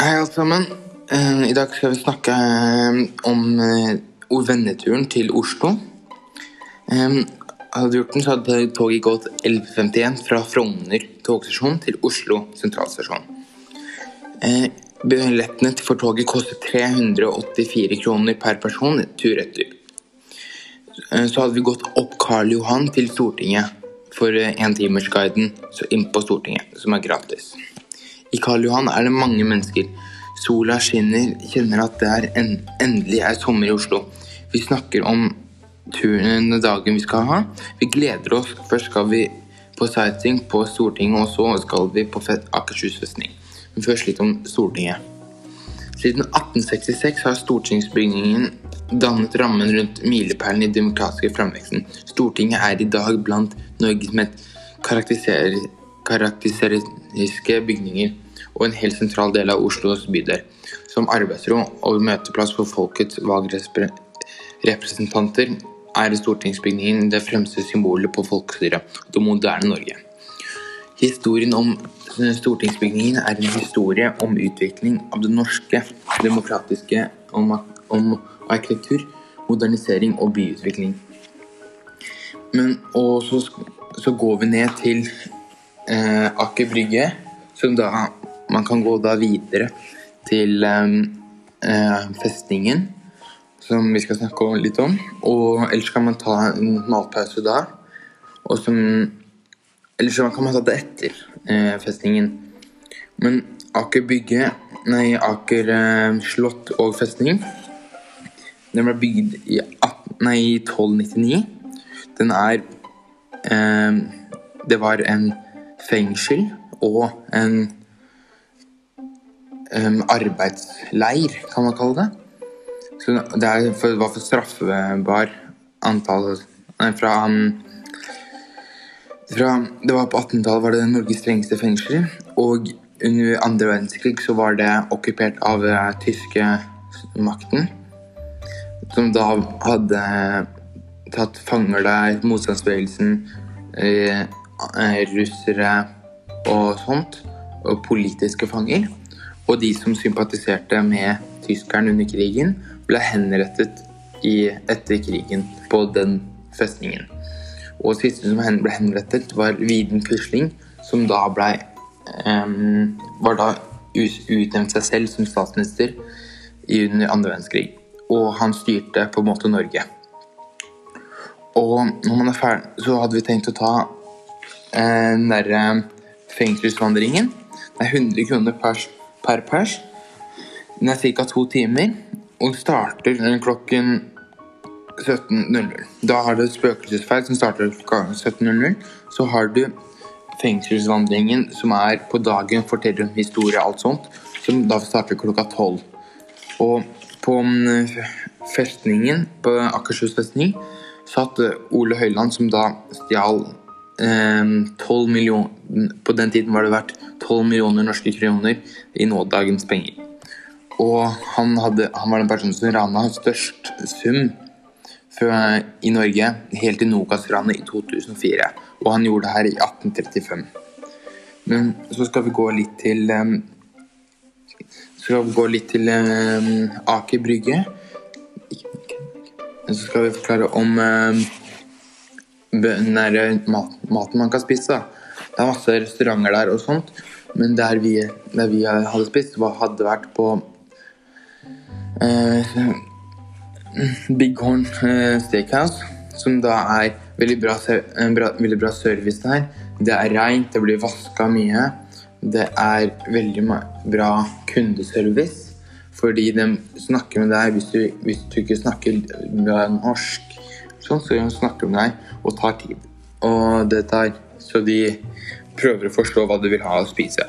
Hei, alle sammen. Eh, I dag skal vi snakke eh, om uh, venneturen til Oslo. Hadde du gjort den, så hadde toget gått 11.51 fra Frogner togstasjon til Oslo sentralstasjon. Billettene for toget kostet 384 kroner per person tur-retur. Uh, så hadde vi gått opp Karl Johan til Stortinget for entimersguiden inn på Stortinget, som er gratis. Karl Johan er det mange mennesker. Sola skinner, kjenner at det er en, endelig er sommer i Oslo. Vi snakker om turen dagen vi skal ha. Vi gleder oss. Først skal vi på sightseeing på Stortinget, og så skal vi på Akershus festning. Men først litt om Stortinget. Siden 1866 har stortingsbygningen dannet rammen rundt milepælen i demokratiske framveksten. Stortinget er i dag blant Norges mest karakteristiske bygninger og en helt sentral del av Oslos bydel, som arbeidsrom og møteplass for folkets valgrepresentanter er stortingsbygningen det fremste symbolet på folkestyret og det moderne Norge. Historien om stortingsbygningen er en historie om utvikling av det norske demokratiske om, om arkitektur, modernisering og byutvikling. Men, og så, så går vi ned til eh, Aker Brygge, som da man kan gå da videre til eh, festningen, som vi skal snakke litt om. Og ellers kan man ta en matpause da. Og som Eller så kan man ta det etter eh, festningen. Men Aker Bygge Nei, Aker eh, slott og festning Den ble bygd i, 18, nei, 1299. Den er eh, Det var en fengsel og en um, arbeidsleir, kan man kalle det. Så det, er for, var for straffbar antall Nei, fra, fra Det var på 18-tallet var det Norges strengeste fengsel. Og under andre verdenskrig så var det okkupert av uh, tyske makten. Som da hadde tatt fanger der, motstandsbevegelsen, eh, russere og sånt. Og politiske fanger. Og de som sympatiserte med tyskerne under krigen, ble henrettet i, etter krigen på den festningen. Og siste som ble henrettet, var Viden Quisling, som da ble um, var da utnevnt seg selv som statsminister under andre verdenskrig. Og han styrte på en måte Norge. Og når man er ferdig, så hadde vi tenkt å ta eh, den derre fengselsvandringen. Det er 100 kroner per per pers. Den er ca. to timer og starter klokken 17.00. Da har du spøkelsesferd som starter klokken 17.00. Så har du fengselsvandringen som er på dagen, forteller en historie alt sånt, som da starter klokka 12. Og på mm, festningen, på Akershus festning, satt Ole Høiland, som da stjal eh, 12 millioner På den tiden var det verdt 12 millioner norske kroner i nådagens penger. Og han, hadde, han var den personen som rana størst sum i Norge helt til Nokas-ranet i 2004. Og han gjorde det her i 1835. Men så skal vi gå litt til um, skal vi gå litt til um, Aker Brygge. Så skal vi forklare om um, mat, maten man kan spise. Det er masse restauranter der og sånt. Men der vi, der vi hadde spist, hadde vært på eh, Big Horn Steakhouse, som da er veldig bra, bra, veldig bra service der. Det er reint, det blir vaska mye. Det er veldig bra kundeservice. Fordi de snakker med deg hvis du, hvis du ikke snakker norsk, sånn, så snakker de med deg og tar tid. Og det tar Så de prøver å forstå hva du vil ha å spise.